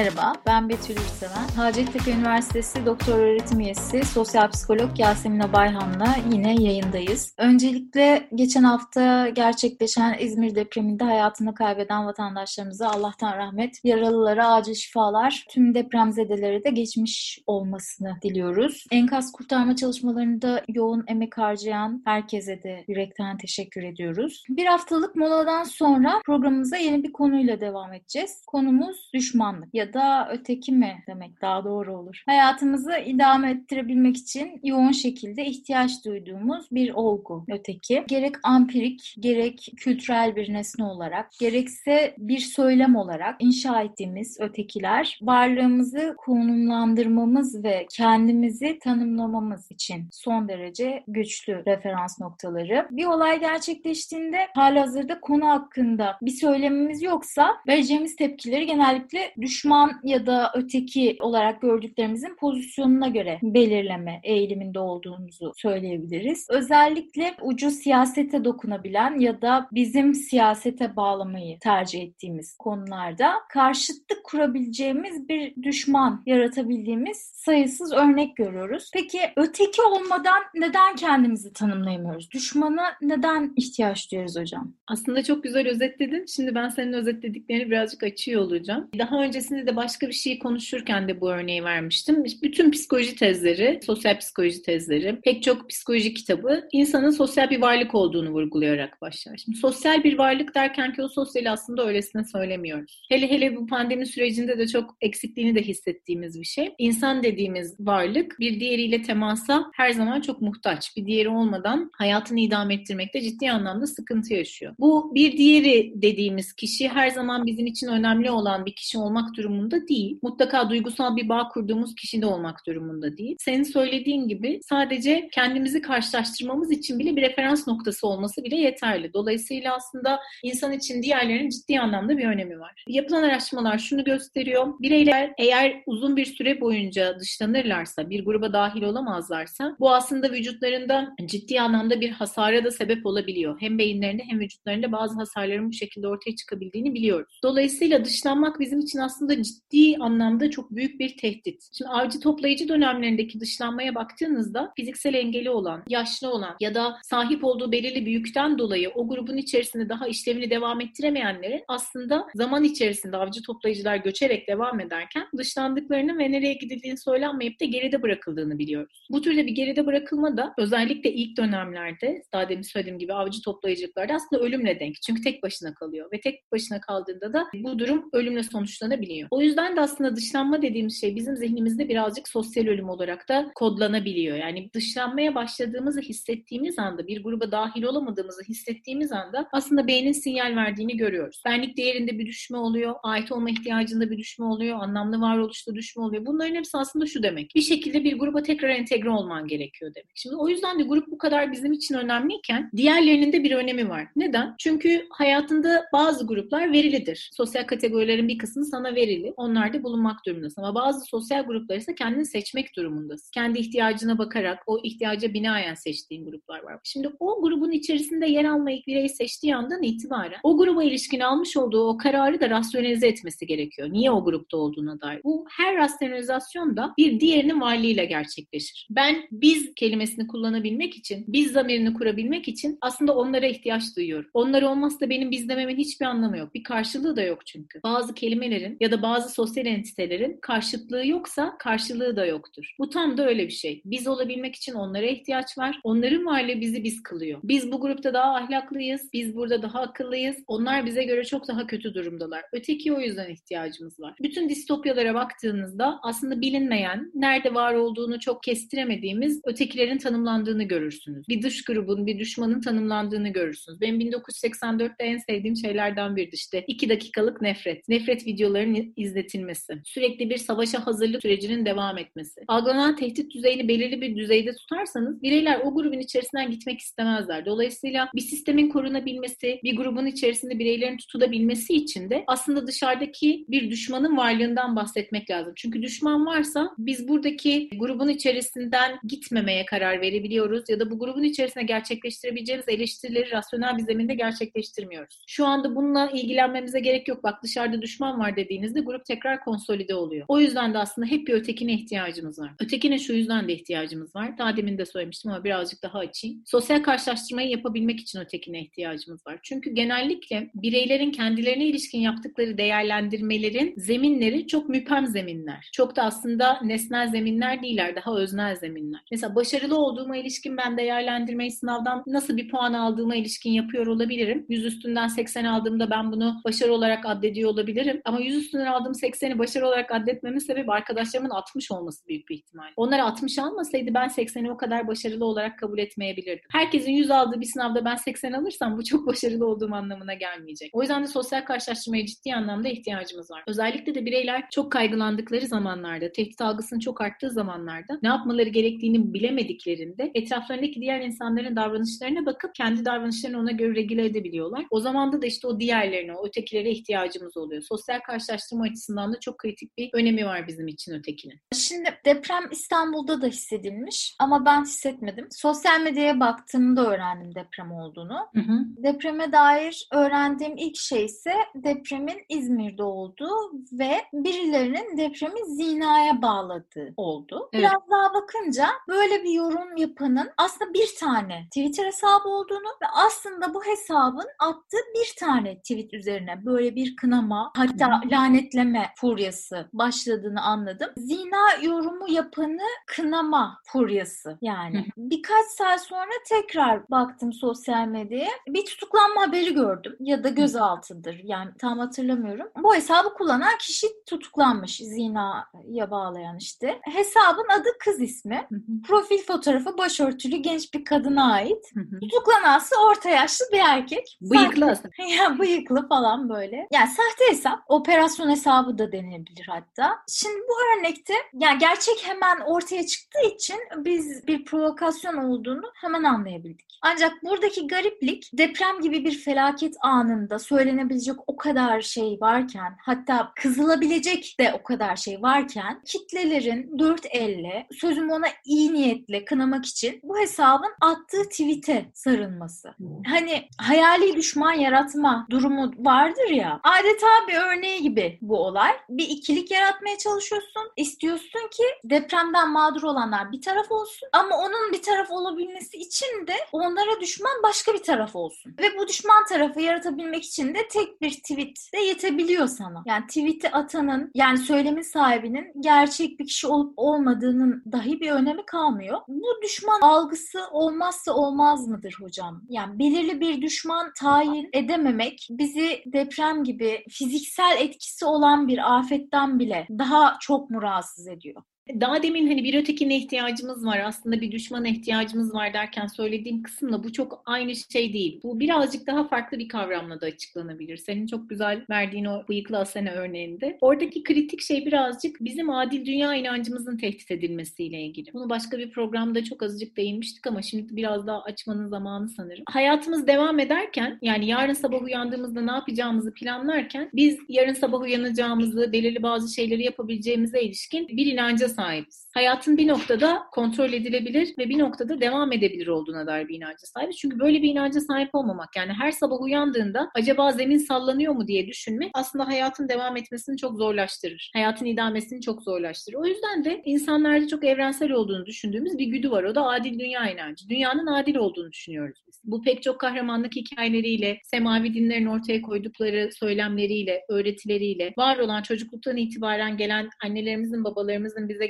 Merhaba, ben Betül Ürseven. Hacettepe Üniversitesi Doktor Öğretim Üyesi Sosyal Psikolog Yasemin Abayhan'la yine yayındayız. Öncelikle geçen hafta gerçekleşen İzmir depreminde hayatını kaybeden vatandaşlarımıza Allah'tan rahmet, yaralılara acil şifalar, tüm depremzedelere de geçmiş olmasını diliyoruz. Enkaz kurtarma çalışmalarında yoğun emek harcayan herkese de yürekten teşekkür ediyoruz. Bir haftalık moladan sonra programımıza yeni bir konuyla devam edeceğiz. Konumuz düşmanlık ya da öteki mi demek daha doğru olur. Hayatımızı idame ettirebilmek için yoğun şekilde ihtiyaç duyduğumuz bir olgu öteki. Gerek ampirik, gerek kültürel bir nesne olarak, gerekse bir söylem olarak inşa ettiğimiz ötekiler varlığımızı konumlandırmamız ve kendimizi tanımlamamız için son derece güçlü referans noktaları. Bir olay gerçekleştiğinde halihazırda konu hakkında bir söylemimiz yoksa vereceğimiz tepkileri genellikle düşman ya da öteki olarak gördüklerimizin pozisyonuna göre belirleme eğiliminde olduğumuzu söyleyebiliriz. Özellikle ucu siyasete dokunabilen ya da bizim siyasete bağlamayı tercih ettiğimiz konularda karşıtlık kurabileceğimiz bir düşman yaratabildiğimiz sayısız örnek görüyoruz. Peki öteki olmadan neden kendimizi tanımlayamıyoruz? Düşmana neden ihtiyaç duyuyoruz hocam? Aslında çok güzel özetledin. Şimdi ben senin özetlediklerini birazcık açıyor olacağım. Daha öncesinde de başka bir şey konuşurken de bu örneği vermiştim. Bütün psikoloji tezleri, sosyal psikoloji tezleri, pek çok psikoloji kitabı insanın sosyal bir varlık olduğunu vurgulayarak başlar. Şimdi sosyal bir varlık derken ki o sosyali aslında öylesine söylemiyoruz. Hele hele bu pandemi sürecinde de çok eksikliğini de hissettiğimiz bir şey. İnsan dediğimiz varlık bir diğeriyle temasa her zaman çok muhtaç. Bir diğeri olmadan hayatını idame ettirmekte ciddi anlamda sıkıntı yaşıyor. Bu bir diğeri dediğimiz kişi her zaman bizim için önemli olan bir kişi olmak durumunda değil. Mutlaka duygusal bir bağ kurduğumuz kişi de olmak durumunda değil. Senin söylediğin gibi sadece kendimizi karşılaştırmamız için bile bir referans noktası olması bile yeterli. Dolayısıyla aslında insan için diğerlerinin ciddi anlamda bir önemi var. Yapılan araştırmalar şunu gösteriyor. Bireyler eğer uzun bir süre boyunca dışlanırlarsa, bir gruba dahil olamazlarsa bu aslında vücutlarında ciddi anlamda bir hasara da sebep olabiliyor. Hem beyinlerinde hem vücutlarında bazı hasarların bu şekilde ortaya çıkabildiğini biliyoruz. Dolayısıyla dışlanmak bizim için aslında ciddi anlamda çok büyük bir tehdit. Şimdi avcı toplayıcı dönemlerindeki dışlanmaya baktığınızda fiziksel engeli olan, yaşlı olan ya da sahip olduğu belirli bir yükten dolayı o grubun içerisinde daha işlevini devam ettiremeyenlerin aslında zaman içerisinde avcı toplayıcılar göçerek devam ederken dışlandıklarını ve nereye gidildiğini söylenmeyip de geride bırakıldığını biliyoruz. Bu türde bir geride bırakılma da özellikle ilk dönemlerde daha demin söylediğim gibi avcı toplayıcılıklarda aslında ölümle denk. Çünkü tek başına kalıyor ve tek başına kaldığında da bu durum ölümle sonuçlanabiliyor. O yüzden de aslında dışlanma dediğimiz şey bizim zihnimizde birazcık sosyal ölüm olarak da kodlanabiliyor. Yani dışlanmaya başladığımızı hissettiğimiz anda, bir gruba dahil olamadığımızı hissettiğimiz anda aslında beynin sinyal verdiğini görüyoruz. Benlik değerinde bir düşme oluyor, ait olma ihtiyacında bir düşme oluyor, anlamlı varoluşta düşme oluyor. Bunların hepsi aslında şu demek. Bir şekilde bir gruba tekrar entegre olman gerekiyor demek. Şimdi o yüzden de grup bu kadar bizim için önemliyken diğerlerinin de bir önemi var. Neden? Çünkü hayatında bazı gruplar verilidir. Sosyal kategorilerin bir kısmı sana verili. Onlarda bulunmak durumundasın. Ama bazı sosyal gruplar ise kendini seçmek durumundasın. Kendi ihtiyacına bakarak o ihtiyaca binaen seçtiğin gruplar var. Şimdi o grubun içerisinde yer almayı birey seçtiği andan itibaren o gruba ilişkin almış olduğu o kararı da rasyonelize etmesi gerekiyor. Niye o grupta olduğuna dair. Bu her rasyonalizasyon da bir diğerinin varlığıyla gerçekleşir. Ben biz kelimesini kullanabilmek için, biz zamirini kurabilmek için aslında onlara ihtiyaç duyuyorum. Onlar olmazsa benim biz dememin hiçbir anlamı yok. Bir karşılığı da yok çünkü. Bazı kelimelerin ya da bazı sosyal entitelerin karşıtlığı yoksa karşılığı da yoktur. Bu tam da öyle bir şey. Biz olabilmek için onlara ihtiyaç var. Onların varlığı bizi biz kılıyor. Biz bu grupta daha ahlaklıyız. Biz burada daha akıllıyız. Onlar bize göre çok daha kötü durumdalar. Öteki o yüzden ihtiyacımız var. Bütün distopyalara baktığınızda aslında bilinmeyen, nerede var olduğunu çok kestiremediğimiz ötekilerin tanımlandığını görürsünüz. Bir dış grubun, bir düşmanın tanımlandığını görürsünüz. Benim 1984'te en sevdiğim şeylerden biridir işte. iki dakikalık nefret. Nefret videolarının izletilmesi. Sürekli bir savaşa hazırlık sürecinin devam etmesi. Algılanan tehdit düzeyini belirli bir düzeyde tutarsanız bireyler o grubun içerisinden gitmek istemezler. Dolayısıyla bir sistemin korunabilmesi, bir grubun içerisinde bireylerin tutulabilmesi için de aslında dışarıdaki bir düşmanın varlığından bahsetmek lazım. Çünkü düşman varsa biz buradaki grubun içerisinden gitmemeye karar verebiliyoruz ya da bu grubun içerisinde gerçekleştirebileceğimiz eleştirileri rasyonel bir zeminde gerçekleştirmiyoruz. Şu anda bununla ilgilenmemize gerek yok. Bak dışarıda düşman var dediğinizde içerisinde grup tekrar konsolide oluyor. O yüzden de aslında hep bir ötekine ihtiyacımız var. Ötekine şu yüzden de ihtiyacımız var. Daha demin de söylemiştim ama birazcık daha açayım. Sosyal karşılaştırmayı yapabilmek için ötekine ihtiyacımız var. Çünkü genellikle bireylerin kendilerine ilişkin yaptıkları değerlendirmelerin zeminleri çok müpem zeminler. Çok da aslında nesnel zeminler değiller, daha öznel zeminler. Mesela başarılı olduğuma ilişkin ben değerlendirmeyi sınavdan nasıl bir puan aldığıma ilişkin yapıyor olabilirim. 100 üstünden 80 aldığımda ben bunu başarı olarak addediyor olabilirim. Ama 100 üstünden aldığım 80'i başarı olarak addetmemin sebebi arkadaşlarımın 60 olması büyük bir ihtimal. Onlar 60 almasaydı ben 80'i o kadar başarılı olarak kabul etmeyebilirdim. Herkesin 100 aldığı bir sınavda ben 80 alırsam bu çok başarılı olduğum anlamına gelmeyecek. O yüzden de sosyal karşılaştırmaya ciddi anlamda ihtiyacımız var. Özellikle de bireyler çok kaygılandıkları zamanlarda, tehdit algısının çok arttığı zamanlarda ne yapmaları gerektiğini bilemediklerinde etraflarındaki diğer insanların davranışlarına bakıp kendi davranışlarını ona göre regüle edebiliyorlar. O zaman da işte o diğerlerine, o ötekilere ihtiyacımız oluyor. Sosyal karşılaştırma açısından da çok kritik bir önemi var bizim için ötekinin. Şimdi deprem İstanbul'da da hissedilmiş ama ben hissetmedim. Sosyal medyaya baktığımda öğrendim deprem olduğunu. Hı hı. Depreme dair öğrendiğim ilk şey ise depremin İzmir'de olduğu ve birilerinin depremi zinaya bağladığı oldu. Evet. Biraz daha bakınca böyle bir yorum yapanın aslında bir tane Twitter hesabı olduğunu ve aslında bu hesabın attığı bir tane tweet üzerine böyle bir kınama hatta lanetleme furyası başladığını anladım. Zina yorumu yapanı kınama furyası yani. Birkaç saat sonra tekrar baktım sosyal medyaya. Bir tutuklanma haberi gördüm ya da gözaltıdır yani tam hatırlamıyorum. Bu hesabı kullanan kişi tutuklanmış zinaya bağlayan işte. Hesabın adı kız ismi. Profil fotoğrafı başörtülü genç bir kadına ait. Tutuklanansı orta yaşlı bir erkek. Bıyıklı aslında. ya bıyıklı falan böyle. Yani sahte hesap. Operasyon hesabı da denebilir hatta. Şimdi bu örnekte yani gerçek hemen ortaya çıktığı için biz bir provokasyon olduğunu hemen anlayabildik. Ancak buradaki gariplik deprem gibi bir felaket anında söylenebilecek o kadar şey varken hatta kızılabilecek de o kadar şey varken kitlelerin dört elle sözüm ona iyi niyetle kınamak için bu hesabın attığı tweet'e sarılması. Hani hayali düşman yaratma durumu vardır ya adeta bir örneği gibi bu olay. Bir ikilik yaratmaya çalışıyorsun. İstiyorsun ki depremden mağdur olanlar bir taraf olsun ama onun bir taraf olabilmesi için de onlara düşman başka bir taraf olsun. Ve bu düşman tarafı yaratabilmek için de tek bir tweet de yetebiliyor sana. Yani tweet'i atanın yani söylemin sahibinin gerçek bir kişi olup olmadığının dahi bir önemi kalmıyor. Bu düşman algısı olmazsa olmaz mıdır hocam? Yani belirli bir düşman tayin edememek bizi deprem gibi fiziksel etkisi olan bir afetten bile daha çok mu rahatsız ediyor? Daha demin hani bir ötekine ihtiyacımız var, aslında bir düşmana ihtiyacımız var derken söylediğim kısımla bu çok aynı şey değil. Bu birazcık daha farklı bir kavramla da açıklanabilir. Senin çok güzel verdiğin o bıyıklı Asena örneğinde. Oradaki kritik şey birazcık bizim adil dünya inancımızın tehdit edilmesiyle ilgili. Bunu başka bir programda çok azıcık değinmiştik ama şimdi biraz daha açmanın zamanı sanırım. Hayatımız devam ederken yani yarın sabah uyandığımızda ne yapacağımızı planlarken biz yarın sabah uyanacağımızı, belirli bazı şeyleri yapabileceğimize ilişkin bir inanca sahibiz. Hayatın bir noktada kontrol edilebilir ve bir noktada devam edebilir olduğuna dair bir inanca sahibiz. Çünkü böyle bir inanca sahip olmamak yani her sabah uyandığında acaba zemin sallanıyor mu diye düşünmek aslında hayatın devam etmesini çok zorlaştırır. Hayatın idamesini çok zorlaştırır. O yüzden de insanlarda çok evrensel olduğunu düşündüğümüz bir güdü var. O da adil dünya inancı. Dünyanın adil olduğunu düşünüyoruz biz. Bu pek çok kahramanlık hikayeleriyle, semavi dinlerin ortaya koydukları söylemleriyle, öğretileriyle, var olan çocukluktan itibaren gelen annelerimizin, babalarımızın bize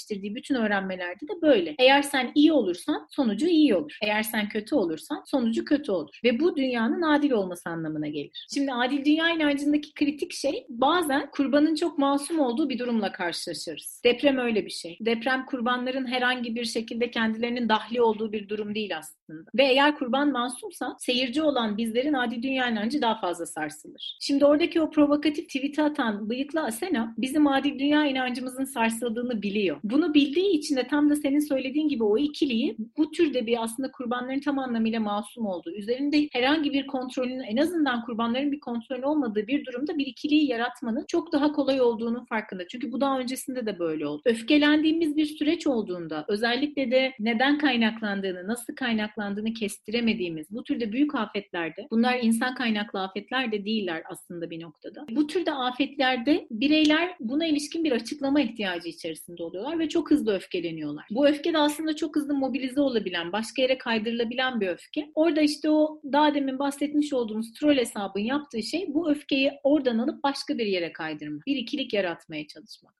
gerçekleştirdiği bütün öğrenmelerde de böyle. Eğer sen iyi olursan sonucu iyi olur. Eğer sen kötü olursan sonucu kötü olur. Ve bu dünyanın adil olması anlamına gelir. Şimdi adil dünya inancındaki kritik şey bazen kurbanın çok masum olduğu bir durumla karşılaşırız. Deprem öyle bir şey. Deprem kurbanların herhangi bir şekilde kendilerinin dahli olduğu bir durum değil aslında. Ve eğer kurban masumsa seyirci olan bizlerin adil dünya inancı daha fazla sarsılır. Şimdi oradaki o provokatif tweet'i atan bıyıklı Asena bizim adil dünya inancımızın sarsıldığını biliyor. Bunu bildiği için de tam da senin söylediğin gibi o ikiliyi bu türde bir aslında kurbanların tam anlamıyla masum olduğu, üzerinde herhangi bir kontrolün en azından kurbanların bir kontrolü olmadığı bir durumda bir ikiliyi yaratmanın çok daha kolay olduğunun farkında. Çünkü bu daha öncesinde de böyle oldu. Öfkelendiğimiz bir süreç olduğunda özellikle de neden kaynaklandığını, nasıl kaynaklandığını kestiremediğimiz bu türde büyük afetlerde bunlar insan kaynaklı afetler de değiller aslında bir noktada. Bu türde afetlerde bireyler buna ilişkin bir açıklama ihtiyacı içerisinde oluyorlar ve çok hızlı öfkeleniyorlar. Bu öfke de aslında çok hızlı mobilize olabilen, başka yere kaydırılabilen bir öfke. Orada işte o daha demin bahsetmiş olduğumuz troll hesabın yaptığı şey bu öfkeyi oradan alıp başka bir yere kaydırmak. Bir ikilik yaratmaya çalışmak.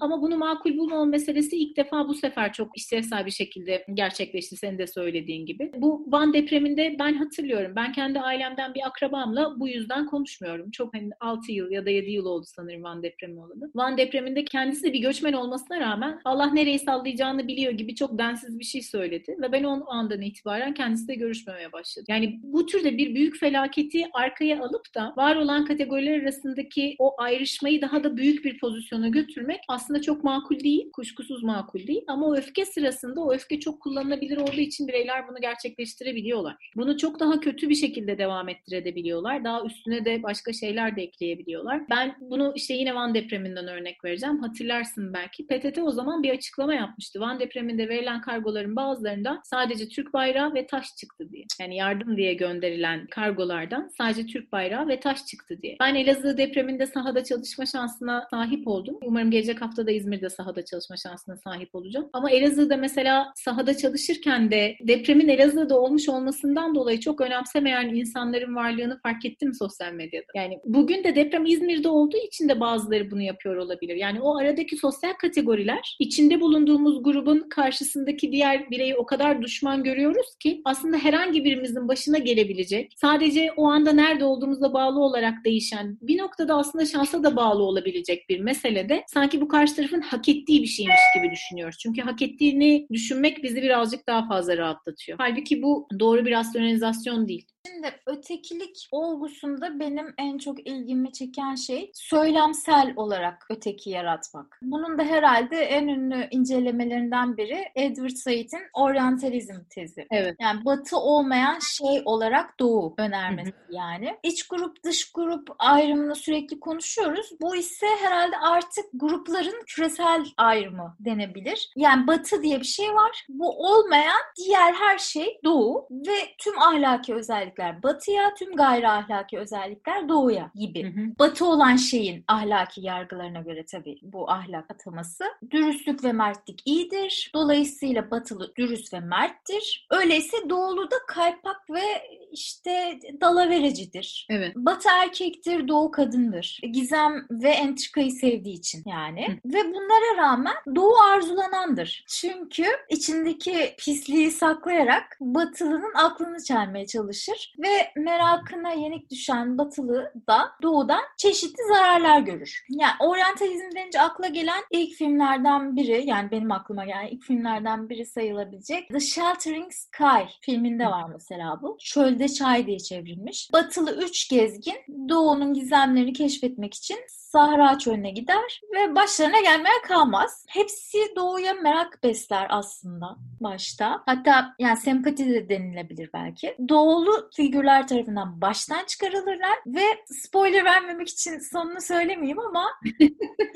Ama bunu makul bulmama meselesi ilk defa bu sefer çok işlevsel bir şekilde gerçekleşti senin de söylediğin gibi. Bu Van depreminde ben hatırlıyorum. Ben kendi ailemden bir akrabamla bu yüzden konuşmuyorum. Çok hani 6 yıl ya da 7 yıl oldu sanırım Van depremi olalı. Van depreminde kendisi de bir göçmen olmasına rağmen Allah nereyi sallayacağını biliyor gibi çok densiz bir şey söyledi. Ve ben o andan itibaren kendisiyle görüşmemeye başladım. Yani bu türde bir büyük felaketi arkaya alıp da var olan kategoriler arasındaki o ayrışmayı daha da büyük bir pozisyona götürmek aslında aslında çok makul değil, kuşkusuz makul değil. Ama o öfke sırasında o öfke çok kullanılabilir olduğu için bireyler bunu gerçekleştirebiliyorlar. Bunu çok daha kötü bir şekilde devam ettirebiliyorlar. Daha üstüne de başka şeyler de ekleyebiliyorlar. Ben bunu işte yine Van depreminden örnek vereceğim. Hatırlarsın belki. PTT o zaman bir açıklama yapmıştı. Van depreminde verilen kargoların bazılarında sadece Türk bayrağı ve taş çıktı diye. Yani yardım diye gönderilen kargolardan sadece Türk bayrağı ve taş çıktı diye. Ben Elazığ depreminde sahada çalışma şansına sahip oldum. Umarım gelecek hafta da İzmir'de sahada çalışma şansına sahip olacağım. Ama Elazığ'da mesela sahada çalışırken de depremin Elazığ'da olmuş olmasından dolayı çok önemsemeyen insanların varlığını fark ettim sosyal medyada. Yani bugün de deprem İzmir'de olduğu için de bazıları bunu yapıyor olabilir. Yani o aradaki sosyal kategoriler içinde bulunduğumuz grubun karşısındaki diğer bireyi o kadar düşman görüyoruz ki aslında herhangi birimizin başına gelebilecek, sadece o anda nerede olduğumuzla bağlı olarak değişen, bir noktada aslında şansa da bağlı olabilecek bir meselede sanki bu karşı karşı tarafın hak ettiği bir şeymiş gibi düşünüyoruz. Çünkü hak ettiğini düşünmek bizi birazcık daha fazla rahatlatıyor. Halbuki bu doğru bir rasyonalizasyon değil. Şimdi ötekilik olgusunda benim en çok ilgimi çeken şey söylemsel olarak öteki yaratmak. Bunun da herhalde en ünlü incelemelerinden biri Edward Said'in oryantalizm tezi. Evet. Yani batı olmayan şey olarak doğu önermesi yani. İç grup dış grup ayrımını sürekli konuşuyoruz. Bu ise herhalde artık grupların küresel ayrımı denebilir. Yani batı diye bir şey var. Bu olmayan diğer her şey doğu ve tüm ahlaki özellikler özellikler batıya, tüm gayri ahlaki özellikler doğuya gibi. Hı hı. Batı olan şeyin ahlaki yargılarına göre tabii bu ahlak ataması. Dürüstlük ve mertlik iyidir. Dolayısıyla batılı dürüst ve merttir. Öyleyse doğulu da kaypak ve işte dalaverecidir. Evet. Batı erkektir, doğu kadındır. Gizem ve entrikayı sevdiği için yani. Hı. Ve bunlara rağmen doğu arzulanandır. Çünkü içindeki pisliği saklayarak batılının aklını çelmeye çalışır ve merakına yenik düşen batılı da doğudan çeşitli zararlar görür. Yani oryantalizm denince akla gelen ilk filmlerden biri yani benim aklıma gelen ilk filmlerden biri sayılabilecek The Sheltering Sky filminde var mesela bu. Çölde Çay diye çevrilmiş. Batılı üç gezgin doğunun gizemlerini keşfetmek için Sahra çölüne gider ve başlarına gelmeye kalmaz. Hepsi doğuya merak besler aslında başta. Hatta yani sempati de denilebilir belki. Doğulu figürler tarafından baştan çıkarılırlar ve spoiler vermemek için sonunu söylemeyeyim ama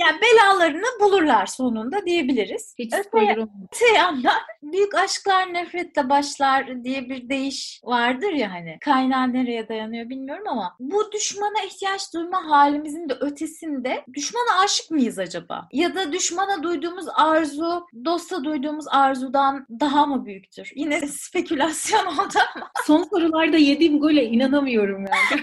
yani belalarını bulurlar sonunda diyebiliriz. Hiç spoiler olmadı. Öte yandan büyük aşklar nefretle başlar diye bir deyiş vardır ya hani. Kaynağı nereye dayanıyor bilmiyorum ama bu düşmana ihtiyaç duyma halimizin de ötesi ötesinde düşmana aşık mıyız acaba? Ya da düşmana duyduğumuz arzu dosta duyduğumuz arzudan daha mı büyüktür? Yine spekülasyon oldu ama. Son sorularda yediğim gole inanamıyorum yani.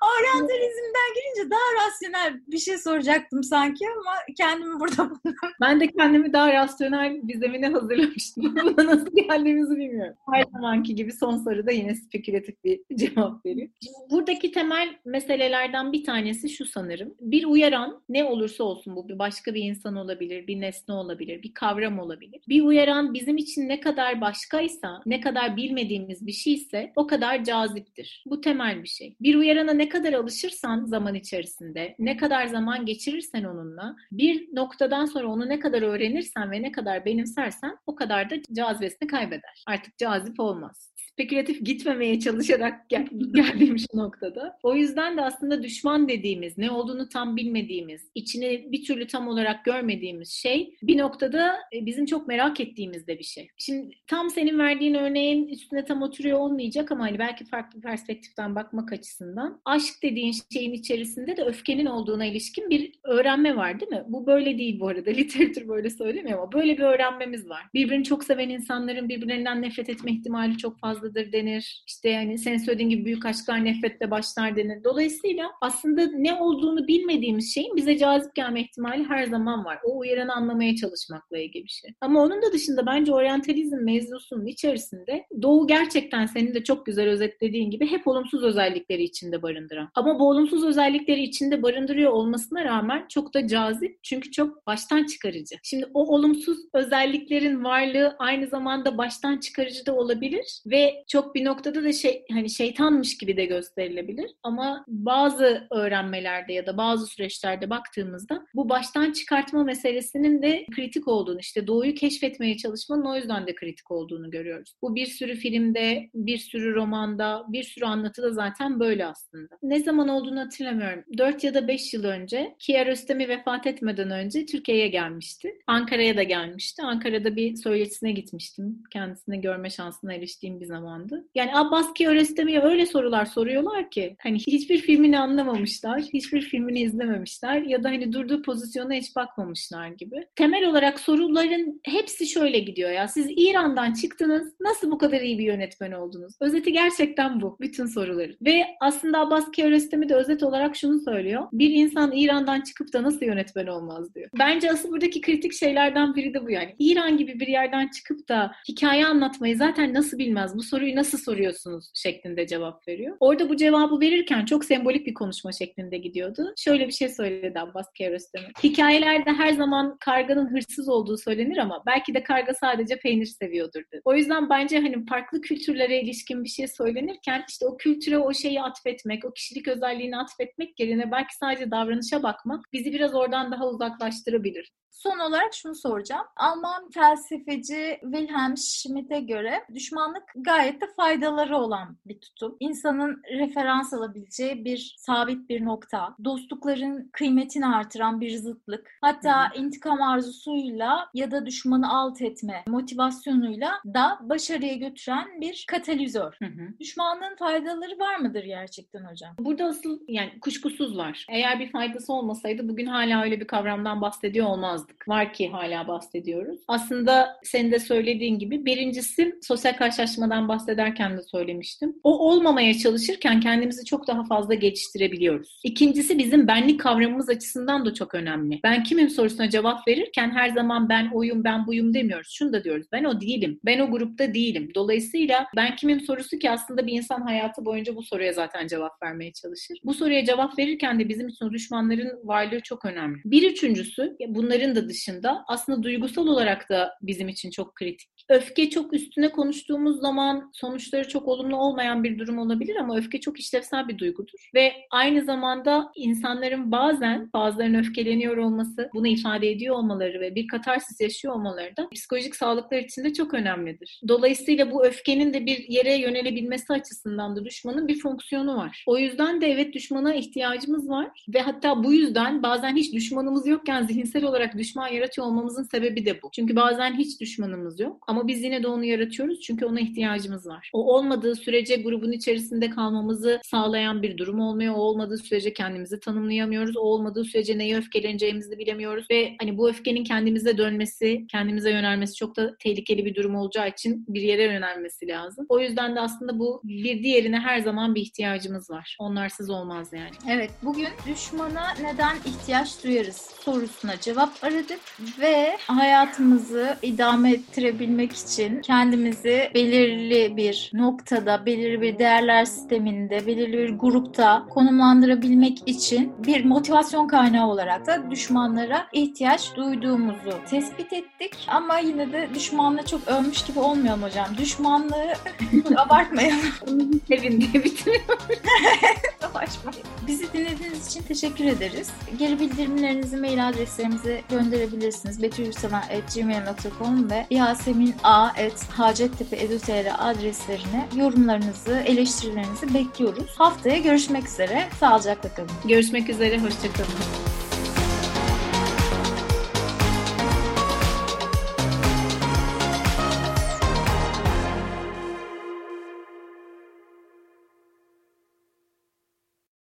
Oryantalizmden girince daha rasyonel bir şey soracaktım sanki ama kendimi burada buldum. Ben de kendimi daha rasyonel bir zemine hazırlamıştım. Buna nasıl geldiğimizi bilmiyorum. Her zamanki gibi son soruda yine spekülatif bir cevap veriyor. Buradaki temel meselelerden bir tanesi şu sanırım bir uyaran ne olursa olsun bu bir başka bir insan olabilir, bir nesne olabilir, bir kavram olabilir. Bir uyaran bizim için ne kadar başkaysa, ne kadar bilmediğimiz bir şeyse o kadar caziptir. Bu temel bir şey. Bir uyarana ne kadar alışırsan zaman içerisinde, ne kadar zaman geçirirsen onunla, bir noktadan sonra onu ne kadar öğrenirsen ve ne kadar benimsersen o kadar da cazibesini kaybeder. Artık cazip olmaz spekülatif gitmemeye çalışarak gel geldiğim şu noktada. O yüzden de aslında düşman dediğimiz, ne olduğunu tam bilmediğimiz, içini bir türlü tam olarak görmediğimiz şey bir noktada e, bizim çok merak ettiğimiz de bir şey. Şimdi tam senin verdiğin örneğin üstüne tam oturuyor olmayacak ama hani belki farklı perspektiften bakmak açısından aşk dediğin şeyin içerisinde de öfkenin olduğuna ilişkin bir öğrenme var değil mi? Bu böyle değil bu arada. Literatür böyle söylemiyor ama böyle bir öğrenmemiz var. Birbirini çok seven insanların birbirlerinden nefret etme ihtimali çok fazla fazladır denir. İşte yani sen söylediğin gibi büyük aşklar nefretle başlar denir. Dolayısıyla aslında ne olduğunu bilmediğimiz şeyin bize cazip gelme ihtimali her zaman var. O uyaranı anlamaya çalışmakla ilgili bir şey. Ama onun da dışında bence oryantalizm mevzusunun içerisinde Doğu gerçekten senin de çok güzel özetlediğin gibi hep olumsuz özellikleri içinde barındıran. Ama bu olumsuz özellikleri içinde barındırıyor olmasına rağmen çok da cazip çünkü çok baştan çıkarıcı. Şimdi o olumsuz özelliklerin varlığı aynı zamanda baştan çıkarıcı da olabilir ve çok bir noktada da şey hani şeytanmış gibi de gösterilebilir. Ama bazı öğrenmelerde ya da bazı süreçlerde baktığımızda bu baştan çıkartma meselesinin de kritik olduğunu, işte doğuyu keşfetmeye çalışmanın o yüzden de kritik olduğunu görüyoruz. Bu bir sürü filmde, bir sürü romanda, bir sürü anlatıda zaten böyle aslında. Ne zaman olduğunu hatırlamıyorum. 4 ya da 5 yıl önce Kiarostami vefat etmeden önce Türkiye'ye gelmişti. Ankara'ya da gelmişti. Ankara'da bir söyletisine gitmiştim. Kendisini görme şansına eriştiğim bir zaman zamandı. Yani Abbas Kiarostami'ye öyle sorular soruyorlar ki hani hiçbir filmini anlamamışlar, hiçbir filmini izlememişler ya da hani durduğu pozisyona hiç bakmamışlar gibi. Temel olarak soruların hepsi şöyle gidiyor ya. Siz İran'dan çıktınız, nasıl bu kadar iyi bir yönetmen oldunuz? Özeti gerçekten bu. Bütün soruların. Ve aslında Abbas Kiarostami de özet olarak şunu söylüyor. Bir insan İran'dan çıkıp da nasıl yönetmen olmaz diyor. Bence asıl buradaki kritik şeylerden biri de bu yani. İran gibi bir yerden çıkıp da hikaye anlatmayı zaten nasıl bilmez? Bu soruyu nasıl soruyorsunuz şeklinde cevap veriyor. Orada bu cevabı verirken çok sembolik bir konuşma şeklinde gidiyordu. Şöyle bir şey söyledi Abbas Kiarostami. Hikayelerde her zaman karganın hırsız olduğu söylenir ama belki de karga sadece peynir seviyordur dedi. O yüzden bence hani farklı kültürlere ilişkin bir şey söylenirken işte o kültüre o şeyi atfetmek, o kişilik özelliğini atfetmek yerine belki sadece davranışa bakmak bizi biraz oradan daha uzaklaştırabilir. Son olarak şunu soracağım. Alman felsefeci Wilhelm Schmidt'e göre düşmanlık gayet de faydaları olan bir tutum. İnsanın referans alabileceği bir sabit bir nokta. Dostlukların kıymetini artıran bir zıtlık. Hatta Hı-hı. intikam arzusuyla ya da düşmanı alt etme motivasyonuyla da başarıya götüren bir katalizör. Hı-hı. Düşmanlığın faydaları var mıdır gerçekten hocam? Burada asıl yani kuşkusuz var. Eğer bir faydası olmasaydı bugün hala öyle bir kavramdan bahsediyor olmazdı bahsetmezdik. Var ki hala bahsediyoruz. Aslında senin de söylediğin gibi birincisi sosyal karşılaşmadan bahsederken de söylemiştim. O olmamaya çalışırken kendimizi çok daha fazla geliştirebiliyoruz. İkincisi bizim benlik kavramımız açısından da çok önemli. Ben kimim sorusuna cevap verirken her zaman ben oyum, ben buyum demiyoruz. Şunu da diyoruz. Ben o değilim. Ben o grupta değilim. Dolayısıyla ben kimim sorusu ki aslında bir insan hayatı boyunca bu soruya zaten cevap vermeye çalışır. Bu soruya cevap verirken de bizim için düşmanların varlığı çok önemli. Bir üçüncüsü bunların da da dışında aslında duygusal olarak da bizim için çok kritik. Öfke çok üstüne konuştuğumuz zaman sonuçları çok olumlu olmayan bir durum olabilir ama öfke çok işlevsel bir duygudur. Ve aynı zamanda insanların bazen bazılarının öfkeleniyor olması, bunu ifade ediyor olmaları ve bir katarsis yaşıyor olmaları da psikolojik sağlıklar için de çok önemlidir. Dolayısıyla bu öfkenin de bir yere yönelebilmesi açısından da düşmanın bir fonksiyonu var. O yüzden de evet düşmana ihtiyacımız var ve hatta bu yüzden bazen hiç düşmanımız yokken zihinsel olarak düşman yaratıyor olmamızın sebebi de bu. Çünkü bazen hiç düşmanımız yok ama biz yine de onu yaratıyoruz çünkü ona ihtiyacımız var. O olmadığı sürece grubun içerisinde kalmamızı sağlayan bir durum olmuyor. O olmadığı sürece kendimizi tanımlayamıyoruz. O olmadığı sürece neye öfkeleneceğimizi bilemiyoruz ve hani bu öfkenin kendimize dönmesi, kendimize yönelmesi çok da tehlikeli bir durum olacağı için bir yere yönelmesi lazım. O yüzden de aslında bu bir diğerine her zaman bir ihtiyacımız var. Onlarsız olmaz yani. Evet, bugün düşmana neden ihtiyaç duyarız sorusuna cevap aradık ve hayatımızı idame ettirebilmek olabilmek için kendimizi belirli bir noktada, belirli bir değerler sisteminde, belirli bir grupta konumlandırabilmek için bir motivasyon kaynağı olarak da düşmanlara ihtiyaç duyduğumuzu tespit ettik. Ama yine de düşmanla çok ölmüş gibi olmayalım hocam. Düşmanlığı abartmayalım. Evinde bitiriyor. Savaşmayın. Bizi dinlediğiniz için teşekkür ederiz. Geri bildirimlerinizi mail adreslerimize gönderebilirsiniz. betülyurseven.gmail.com ve yasemin.a.hacettepe.edu.tr adreslerine yorumlarınızı, eleştirilerinizi bekliyoruz. Haftaya görüşmek üzere. Sağlıcakla kalın. Görüşmek üzere. Hoşçakalın.